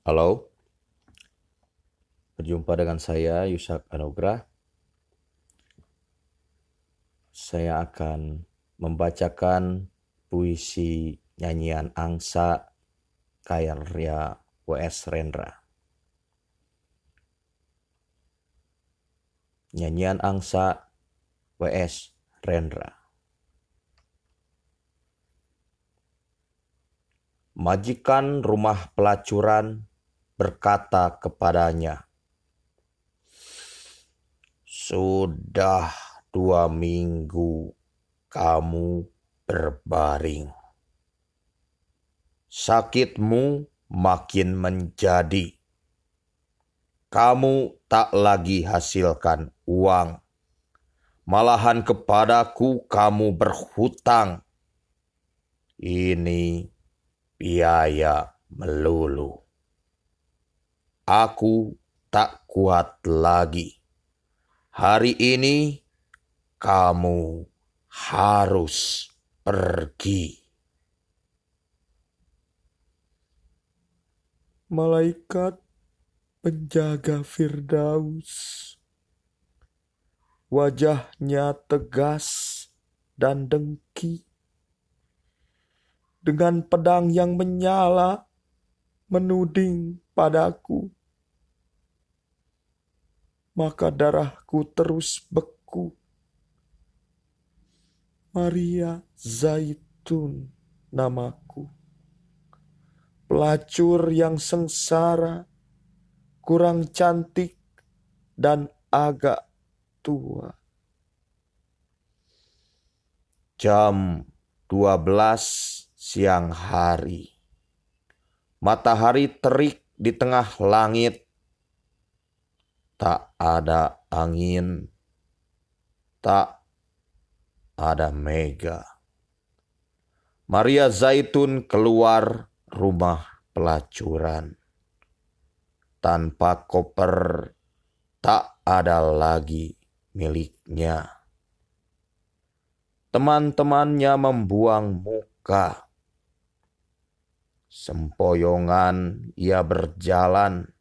Halo, berjumpa dengan saya Yusak Anugrah. Saya akan membacakan puisi nyanyian angsa karya W.S. Rendra. Nyanyian angsa W.S. Rendra. Majikan rumah pelacuran berkata kepadanya, "Sudah dua minggu kamu berbaring. Sakitmu makin menjadi. Kamu tak lagi hasilkan uang. Malahan kepadaku kamu berhutang. Ini biaya melulu. Aku tak kuat lagi. Hari ini kamu harus pergi. Malaikat penjaga Firdaus, wajahnya tegas dan dengki dengan pedang yang menyala menuding padaku. Maka darahku terus beku. Maria Zaitun namaku. Pelacur yang sengsara, kurang cantik, dan agak tua. Jam 12 siang hari. Matahari terik di tengah langit. Tak ada angin. Tak ada mega. Maria Zaitun keluar rumah pelacuran. Tanpa koper, tak ada lagi miliknya. Teman-temannya membuang muka Sempoyongan ia berjalan,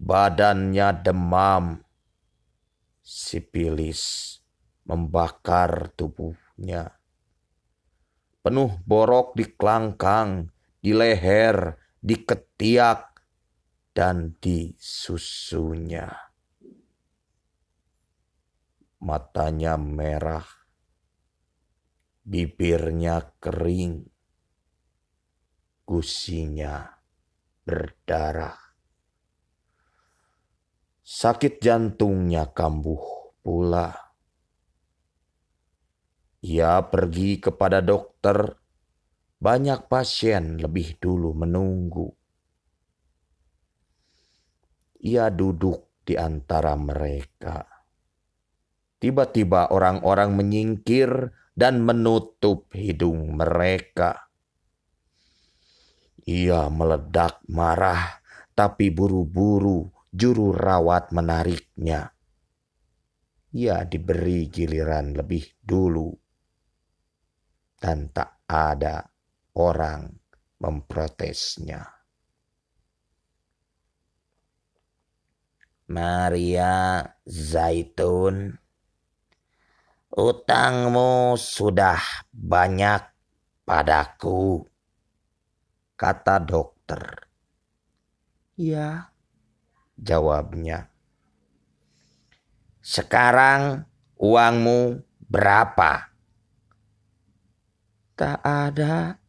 badannya demam. Sipilis membakar tubuhnya. Penuh borok di kelangkang, di leher, di ketiak, dan di susunya. Matanya merah, bibirnya kering, gusinya berdarah. Sakit jantungnya kambuh pula. Ia pergi kepada dokter. Banyak pasien lebih dulu menunggu. Ia duduk di antara mereka. Tiba-tiba orang-orang menyingkir dan menutup hidung mereka. Ia meledak marah, tapi buru-buru juru rawat menariknya. Ia diberi giliran lebih dulu, dan tak ada orang memprotesnya. Maria Zaitun, utangmu sudah banyak padaku kata dokter. Ya, jawabnya. Sekarang uangmu berapa? Tak ada.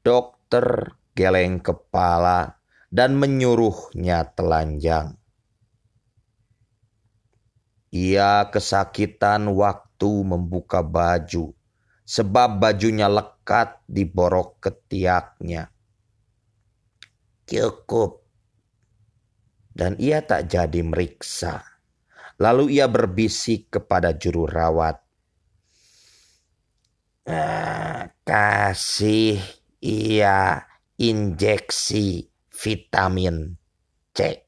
Dokter geleng kepala dan menyuruhnya telanjang. Ia kesakitan waktu membuka baju sebab bajunya lekat di borok ketiaknya. Cukup. Dan ia tak jadi meriksa. Lalu ia berbisik kepada juru rawat. Ah, kasih ia injeksi vitamin C.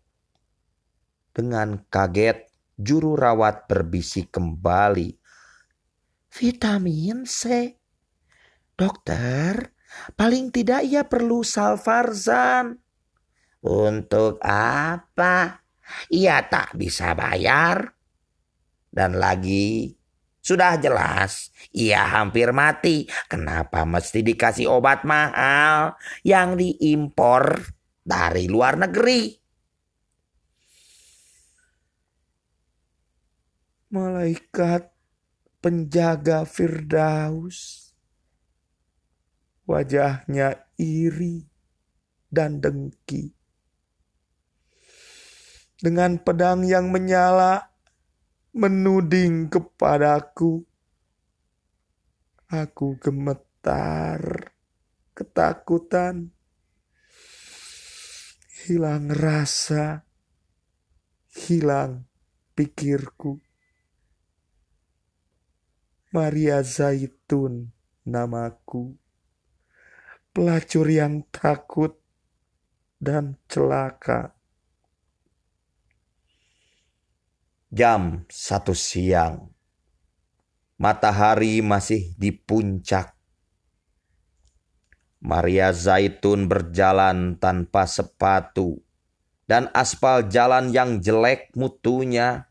Dengan kaget, juru rawat berbisik kembali Vitamin C. Dokter, Paling tidak ia perlu salvarzan. Untuk apa? Ia tak bisa bayar. Dan lagi sudah jelas ia hampir mati. Kenapa mesti dikasih obat mahal yang diimpor dari luar negeri? Malaikat penjaga Firdaus. Wajahnya iri dan dengki. Dengan pedang yang menyala, menuding kepadaku. Aku gemetar, ketakutan, hilang rasa, hilang pikirku. Maria Zaitun namaku, pelacur yang takut dan celaka. Jam satu siang, matahari masih di puncak. Maria Zaitun berjalan tanpa sepatu, dan aspal jalan yang jelek mutunya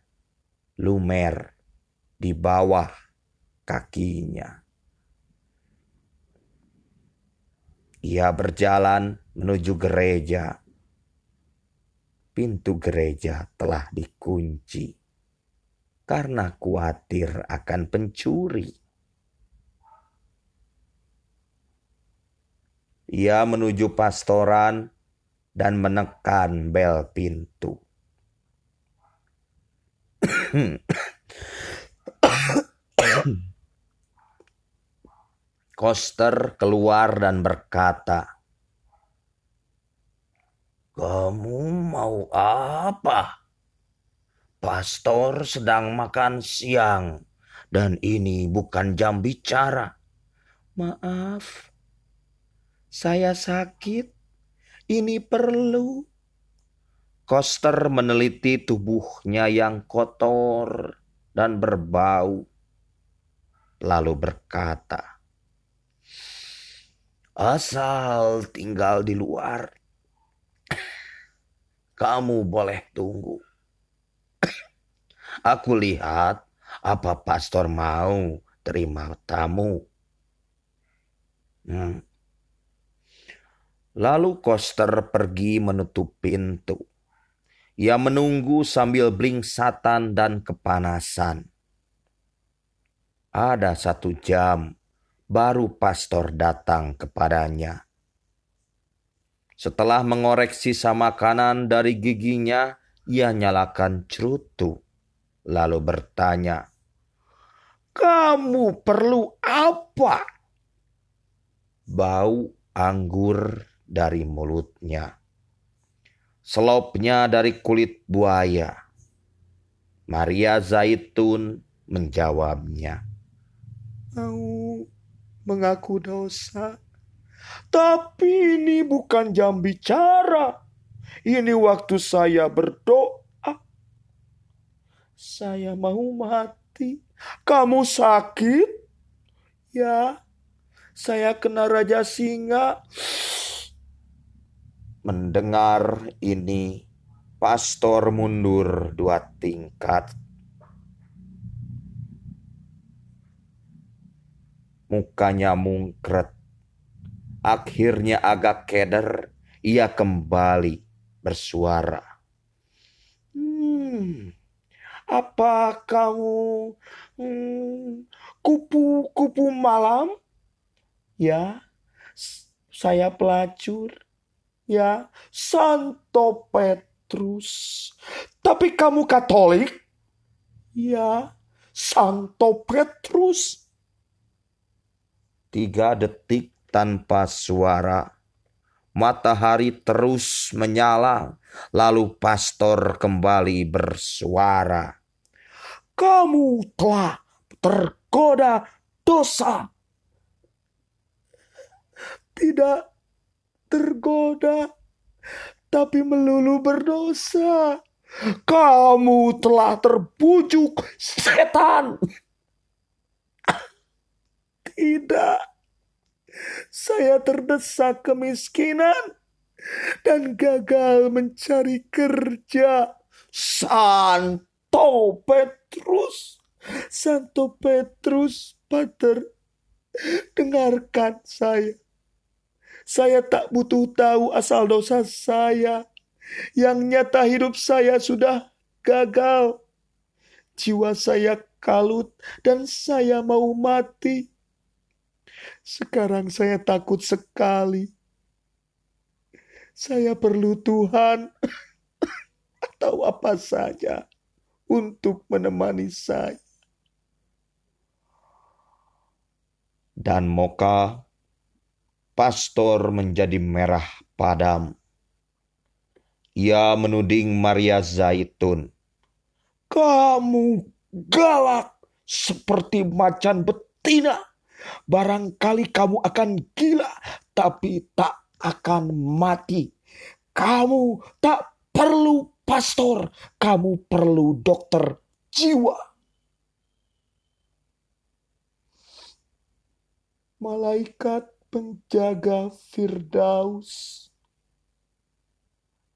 lumer di bawah kakinya. Ia berjalan menuju gereja. Pintu gereja telah dikunci karena khawatir akan pencuri. Ia menuju pastoran dan menekan bel pintu. Koster keluar dan berkata, "Kamu mau apa?" Pastor sedang makan siang dan ini bukan jam bicara. Maaf, saya sakit. Ini perlu. Koster meneliti tubuhnya yang kotor dan berbau, lalu berkata, Asal tinggal di luar, kamu boleh tunggu. Aku lihat apa pastor mau terima tamu. Hmm. Lalu Koster pergi menutup pintu. Ia menunggu sambil blingsatan dan kepanasan. Ada satu jam baru pastor datang kepadanya. Setelah mengorek sisa makanan dari giginya, ia nyalakan cerutu, lalu bertanya, "Kamu perlu apa?" Bau anggur dari mulutnya, selopnya dari kulit buaya. Maria Zaitun menjawabnya, "Mau mengaku dosa. Tapi ini bukan jam bicara. Ini waktu saya berdoa. Saya mau mati. Kamu sakit? Ya, saya kena raja singa. Mendengar ini, pastor mundur dua tingkat Mukanya mungkret. Akhirnya agak keder, ia kembali bersuara. Hmm, apa kamu kupu-kupu hmm, malam? Ya, saya pelacur. Ya, Santo Petrus. Tapi kamu Katolik? Ya, Santo Petrus. Tiga detik tanpa suara. Matahari terus menyala, lalu pastor kembali bersuara. Kamu telah tergoda dosa. Tidak tergoda, tapi melulu berdosa. Kamu telah terbujuk setan. Tidak. Saya terdesak kemiskinan dan gagal mencari kerja. Santo Petrus, Santo Petrus, Pater, dengarkan saya. Saya tak butuh tahu asal dosa saya. Yang nyata hidup saya sudah gagal. Jiwa saya kalut dan saya mau mati. Sekarang saya takut sekali. Saya perlu Tuhan atau apa saja untuk menemani saya. Dan Moka pastor menjadi merah padam. Ia menuding Maria Zaitun. Kamu galak seperti macan betina. Barangkali kamu akan gila, tapi tak akan mati. Kamu tak perlu pastor, kamu perlu dokter jiwa. Malaikat penjaga Firdaus.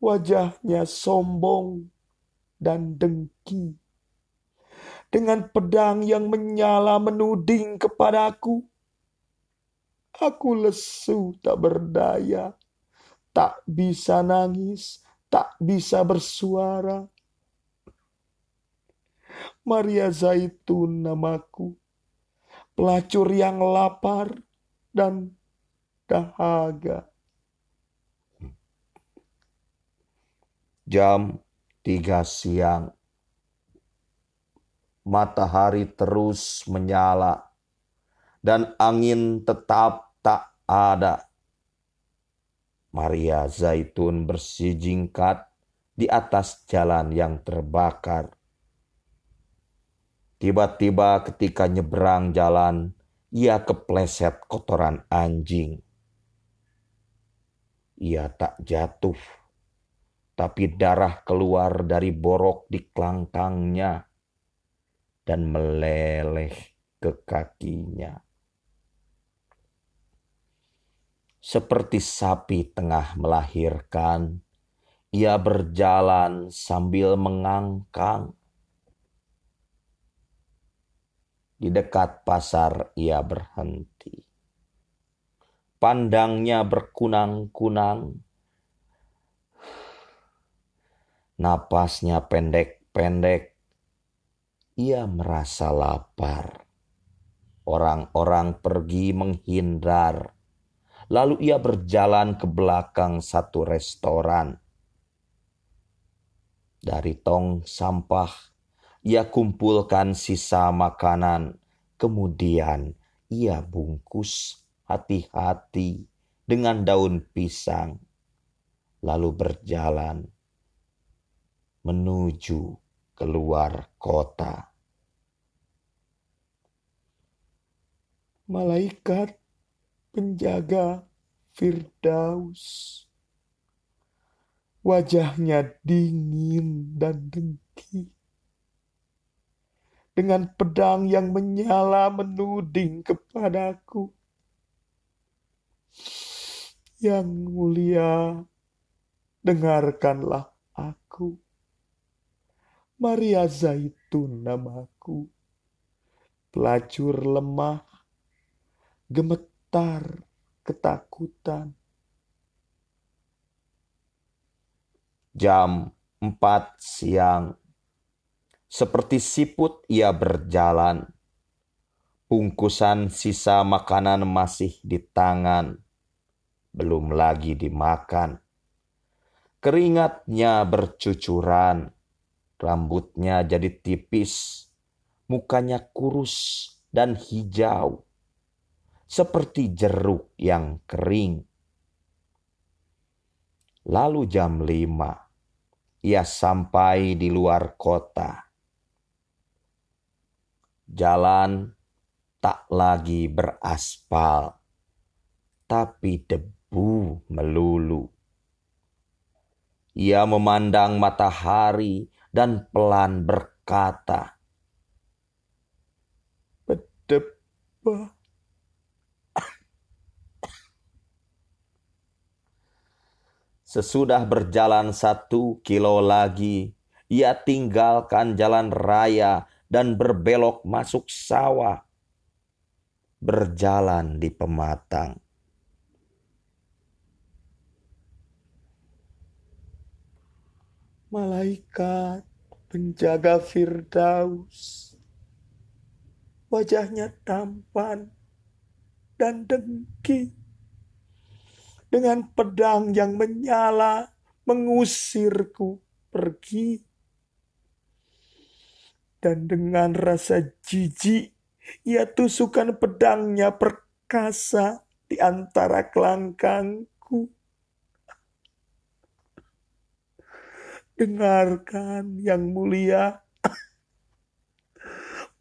Wajahnya sombong dan dengki. Dengan pedang yang menyala menuding kepadaku. Aku lesu tak berdaya, tak bisa nangis, tak bisa bersuara. Maria Zaitun namaku, pelacur yang lapar dan dahaga. Jam tiga siang. Matahari terus menyala dan angin tetap tak ada. Maria Zaitun bersijingkat di atas jalan yang terbakar. Tiba-tiba ketika nyebrang jalan, ia kepleset kotoran anjing. Ia tak jatuh, tapi darah keluar dari borok di kelangkangnya dan meleleh ke kakinya. Seperti sapi tengah melahirkan, ia berjalan sambil mengangkang Di dekat pasar ia berhenti. Pandangnya berkunang-kunang. Napasnya pendek-pendek. Ia merasa lapar. Orang-orang pergi menghindar. Lalu ia berjalan ke belakang satu restoran. Dari tong sampah ia kumpulkan sisa makanan, kemudian ia bungkus hati-hati dengan daun pisang, lalu berjalan menuju keluar kota. Malaikat penjaga Firdaus. Wajahnya dingin dan dengki dengan pedang yang menyala menuding kepadaku. Yang mulia, dengarkanlah aku. Maria Zaitun namaku. Pelacur lemah, gemetar ketakutan. Jam empat siang seperti siput ia berjalan. Bungkusan sisa makanan masih di tangan, belum lagi dimakan. Keringatnya bercucuran, rambutnya jadi tipis, mukanya kurus dan hijau, seperti jeruk yang kering. Lalu jam lima, ia sampai di luar kota Jalan tak lagi beraspal, tapi debu melulu. Ia memandang matahari dan pelan berkata, "Bedebah." Sesudah berjalan satu kilo lagi, ia tinggalkan jalan raya dan berbelok masuk sawah. Berjalan di pematang. Malaikat penjaga Firdaus. Wajahnya tampan dan dengki dengan pedang yang menyala mengusirku pergi. Dan dengan rasa jijik, ia tusukkan pedangnya perkasa di antara kelangkangku. Dengarkan yang mulia,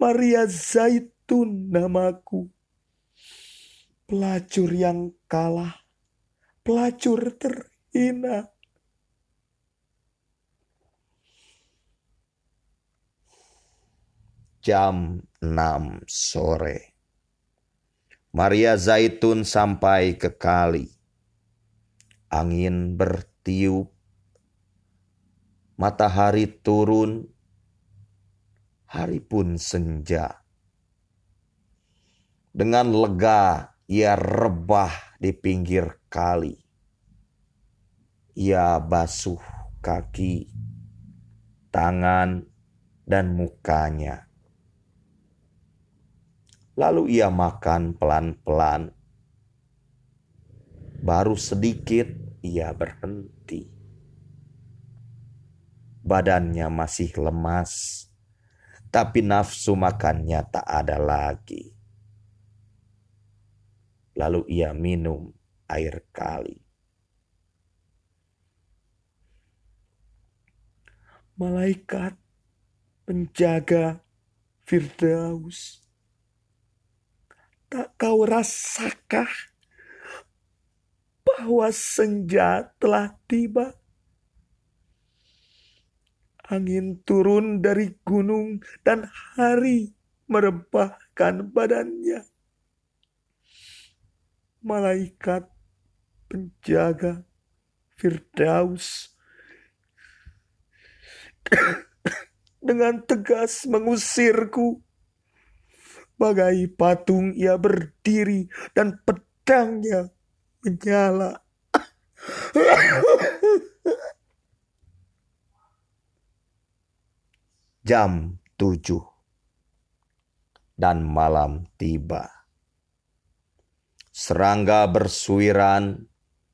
Maria Zaitun namaku, pelacur yang kalah pelacur terhina. Jam 6 sore. Maria Zaitun sampai ke kali. Angin bertiup. Matahari turun. Hari pun senja. Dengan lega ia rebah di pinggir kali. Ia basuh kaki, tangan, dan mukanya. Lalu ia makan pelan-pelan. Baru sedikit ia berhenti. Badannya masih lemas, tapi nafsu makannya tak ada lagi. Lalu ia minum air kali. Malaikat penjaga Firdaus. Tak kau rasakah bahwa senja telah tiba? Angin turun dari gunung dan hari merebahkan badannya. Malaikat penjaga Firdaus dengan tegas mengusirku. Bagai patung ia berdiri dan pedangnya menyala. Jam tujuh dan malam tiba. Serangga bersuiran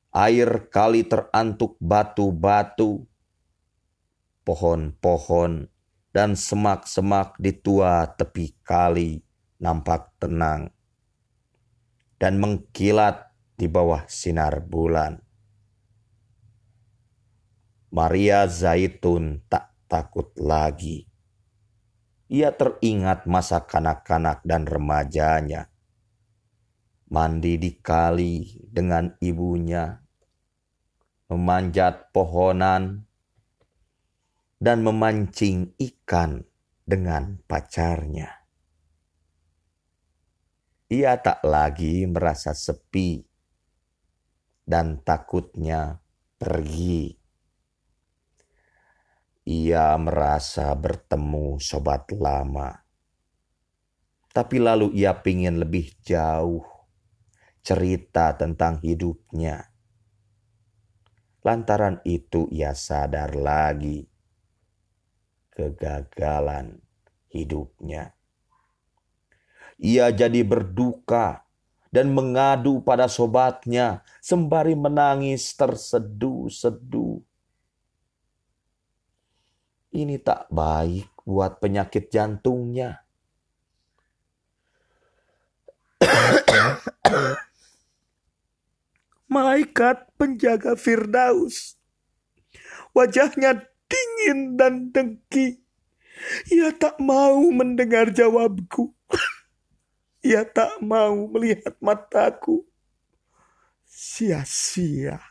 air kali terantuk batu-batu, pohon-pohon, dan semak-semak di tua tepi kali nampak tenang dan mengkilat di bawah sinar bulan. Maria Zaitun tak takut lagi. Ia teringat masa kanak-kanak dan remajanya mandi di kali dengan ibunya, memanjat pohonan, dan memancing ikan dengan pacarnya. Ia tak lagi merasa sepi dan takutnya pergi. Ia merasa bertemu sobat lama. Tapi lalu ia ingin lebih jauh cerita tentang hidupnya. Lantaran itu ia sadar lagi kegagalan hidupnya. Ia jadi berduka dan mengadu pada sobatnya sembari menangis terseduh-seduh. Ini tak baik buat penyakit jantungnya. malaikat penjaga Firdaus. Wajahnya dingin dan dengki. Ia tak mau mendengar jawabku. Ia tak mau melihat mataku. Sia-sia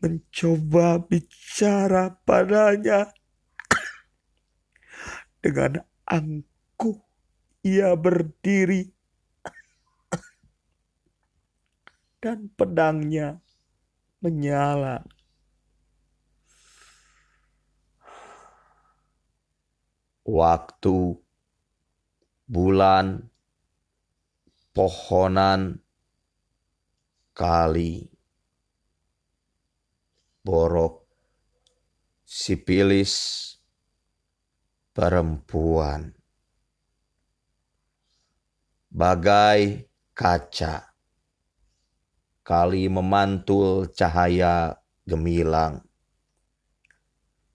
mencoba bicara padanya. Dengan angkuh ia berdiri dan pedangnya menyala. Waktu, bulan, pohonan, kali, borok, sipilis, perempuan. Bagai kaca, kali memantul cahaya gemilang.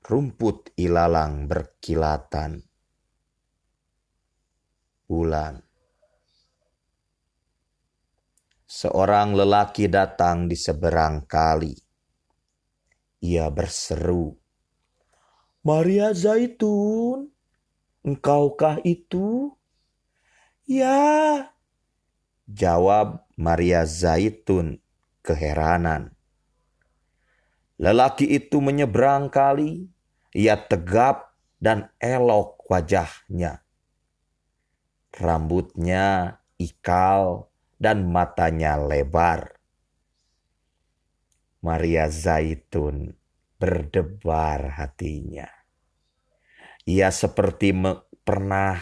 Rumput ilalang berkilatan. Bulan. Seorang lelaki datang di seberang kali. Ia berseru, Maria Zaitun, engkaukah itu? Ya, jawab Maria Zaitun keheranan. Lelaki itu menyeberang kali, ia tegap dan elok wajahnya. Rambutnya ikal dan matanya lebar. Maria Zaitun berdebar hatinya. Ia seperti pernah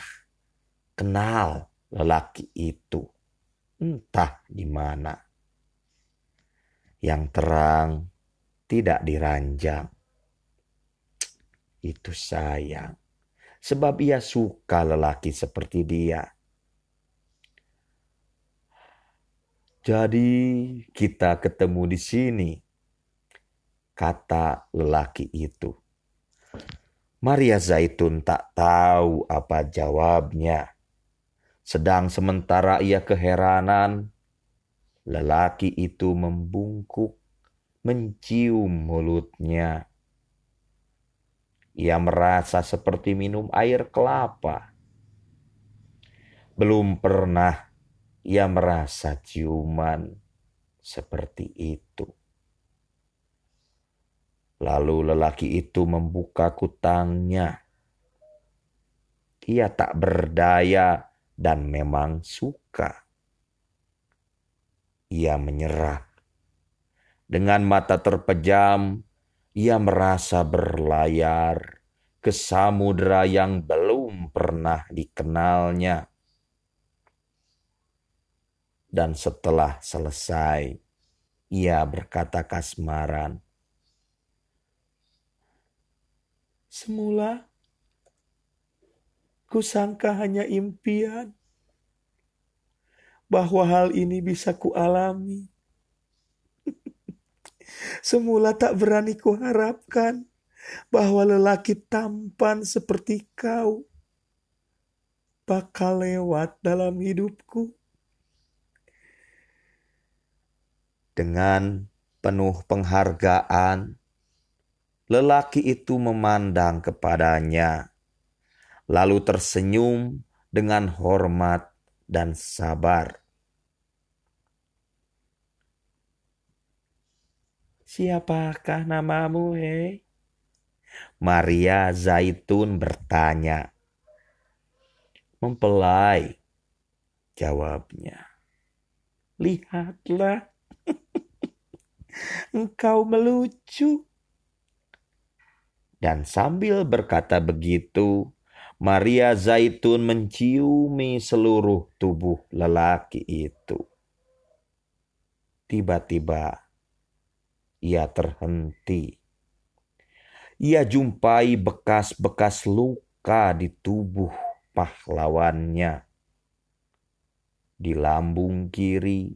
kenal lelaki itu. Entah di mana. Yang terang tidak diranjang. Itu sayang. Sebab ia suka lelaki seperti dia. Jadi kita ketemu di sini, kata lelaki itu. Maria Zaitun tak tahu apa jawabnya. Sedang sementara ia keheranan, lelaki itu membungkuk, mencium mulutnya. Ia merasa seperti minum air kelapa. Belum pernah ia merasa ciuman seperti itu. Lalu lelaki itu membuka kutangnya. Ia tak berdaya dan memang suka. Ia menyerah. Dengan mata terpejam, ia merasa berlayar ke samudera yang belum pernah dikenalnya. Dan setelah selesai, ia berkata kasmaran, Semula kusangka hanya impian bahwa hal ini bisa kualami. Semula tak berani kuharapkan bahwa lelaki tampan seperti kau bakal lewat dalam hidupku. Dengan penuh penghargaan, lelaki itu memandang kepadanya, lalu tersenyum dengan hormat dan sabar. Siapakah namamu, hei? Maria Zaitun bertanya. Mempelai, jawabnya. Lihatlah, engkau melucu. Dan sambil berkata begitu, Maria Zaitun menciumi seluruh tubuh lelaki itu. Tiba-tiba ia terhenti. Ia jumpai bekas-bekas luka di tubuh pahlawannya. Di lambung kiri,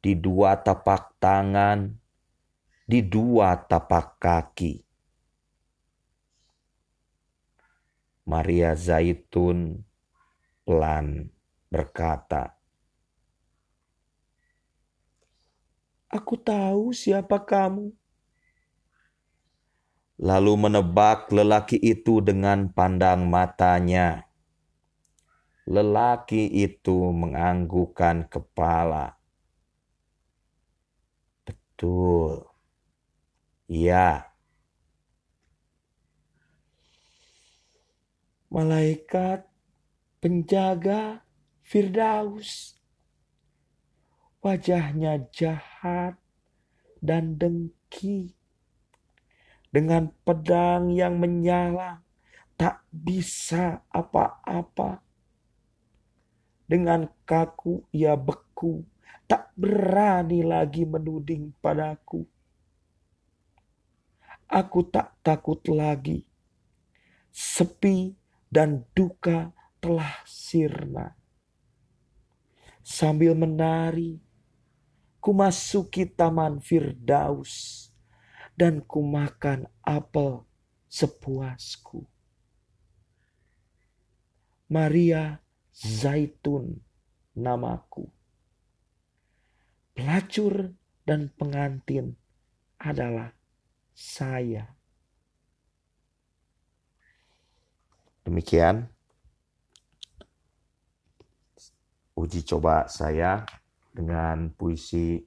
di dua tapak tangan, di dua tapak kaki. Maria Zaitun pelan berkata, Aku tahu siapa kamu. Lalu menebak lelaki itu dengan pandang matanya. Lelaki itu menganggukkan kepala. Betul. Ya, malaikat penjaga Firdaus. Wajahnya jahat dan dengki. Dengan pedang yang menyala tak bisa apa-apa. Dengan kaku ia beku, tak berani lagi menuding padaku. Aku tak takut lagi. Sepi dan duka telah sirna. Sambil menari, ku masuki taman Firdaus dan ku makan apel sepuasku. Maria Zaitun namaku. Pelacur dan pengantin adalah saya. Demikian uji coba saya dengan puisi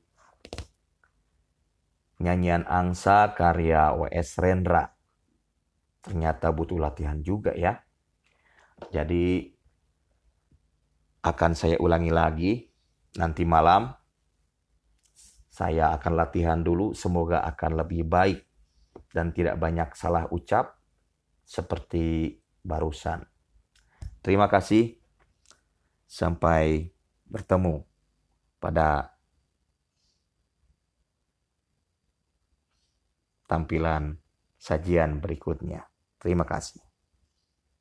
nyanyian angsa karya W.S. Rendra. Ternyata butuh latihan juga ya. Jadi akan saya ulangi lagi nanti malam. Saya akan latihan dulu, semoga akan lebih baik dan tidak banyak salah ucap seperti barusan. Terima kasih. Sampai bertemu pada tampilan sajian berikutnya. Terima kasih.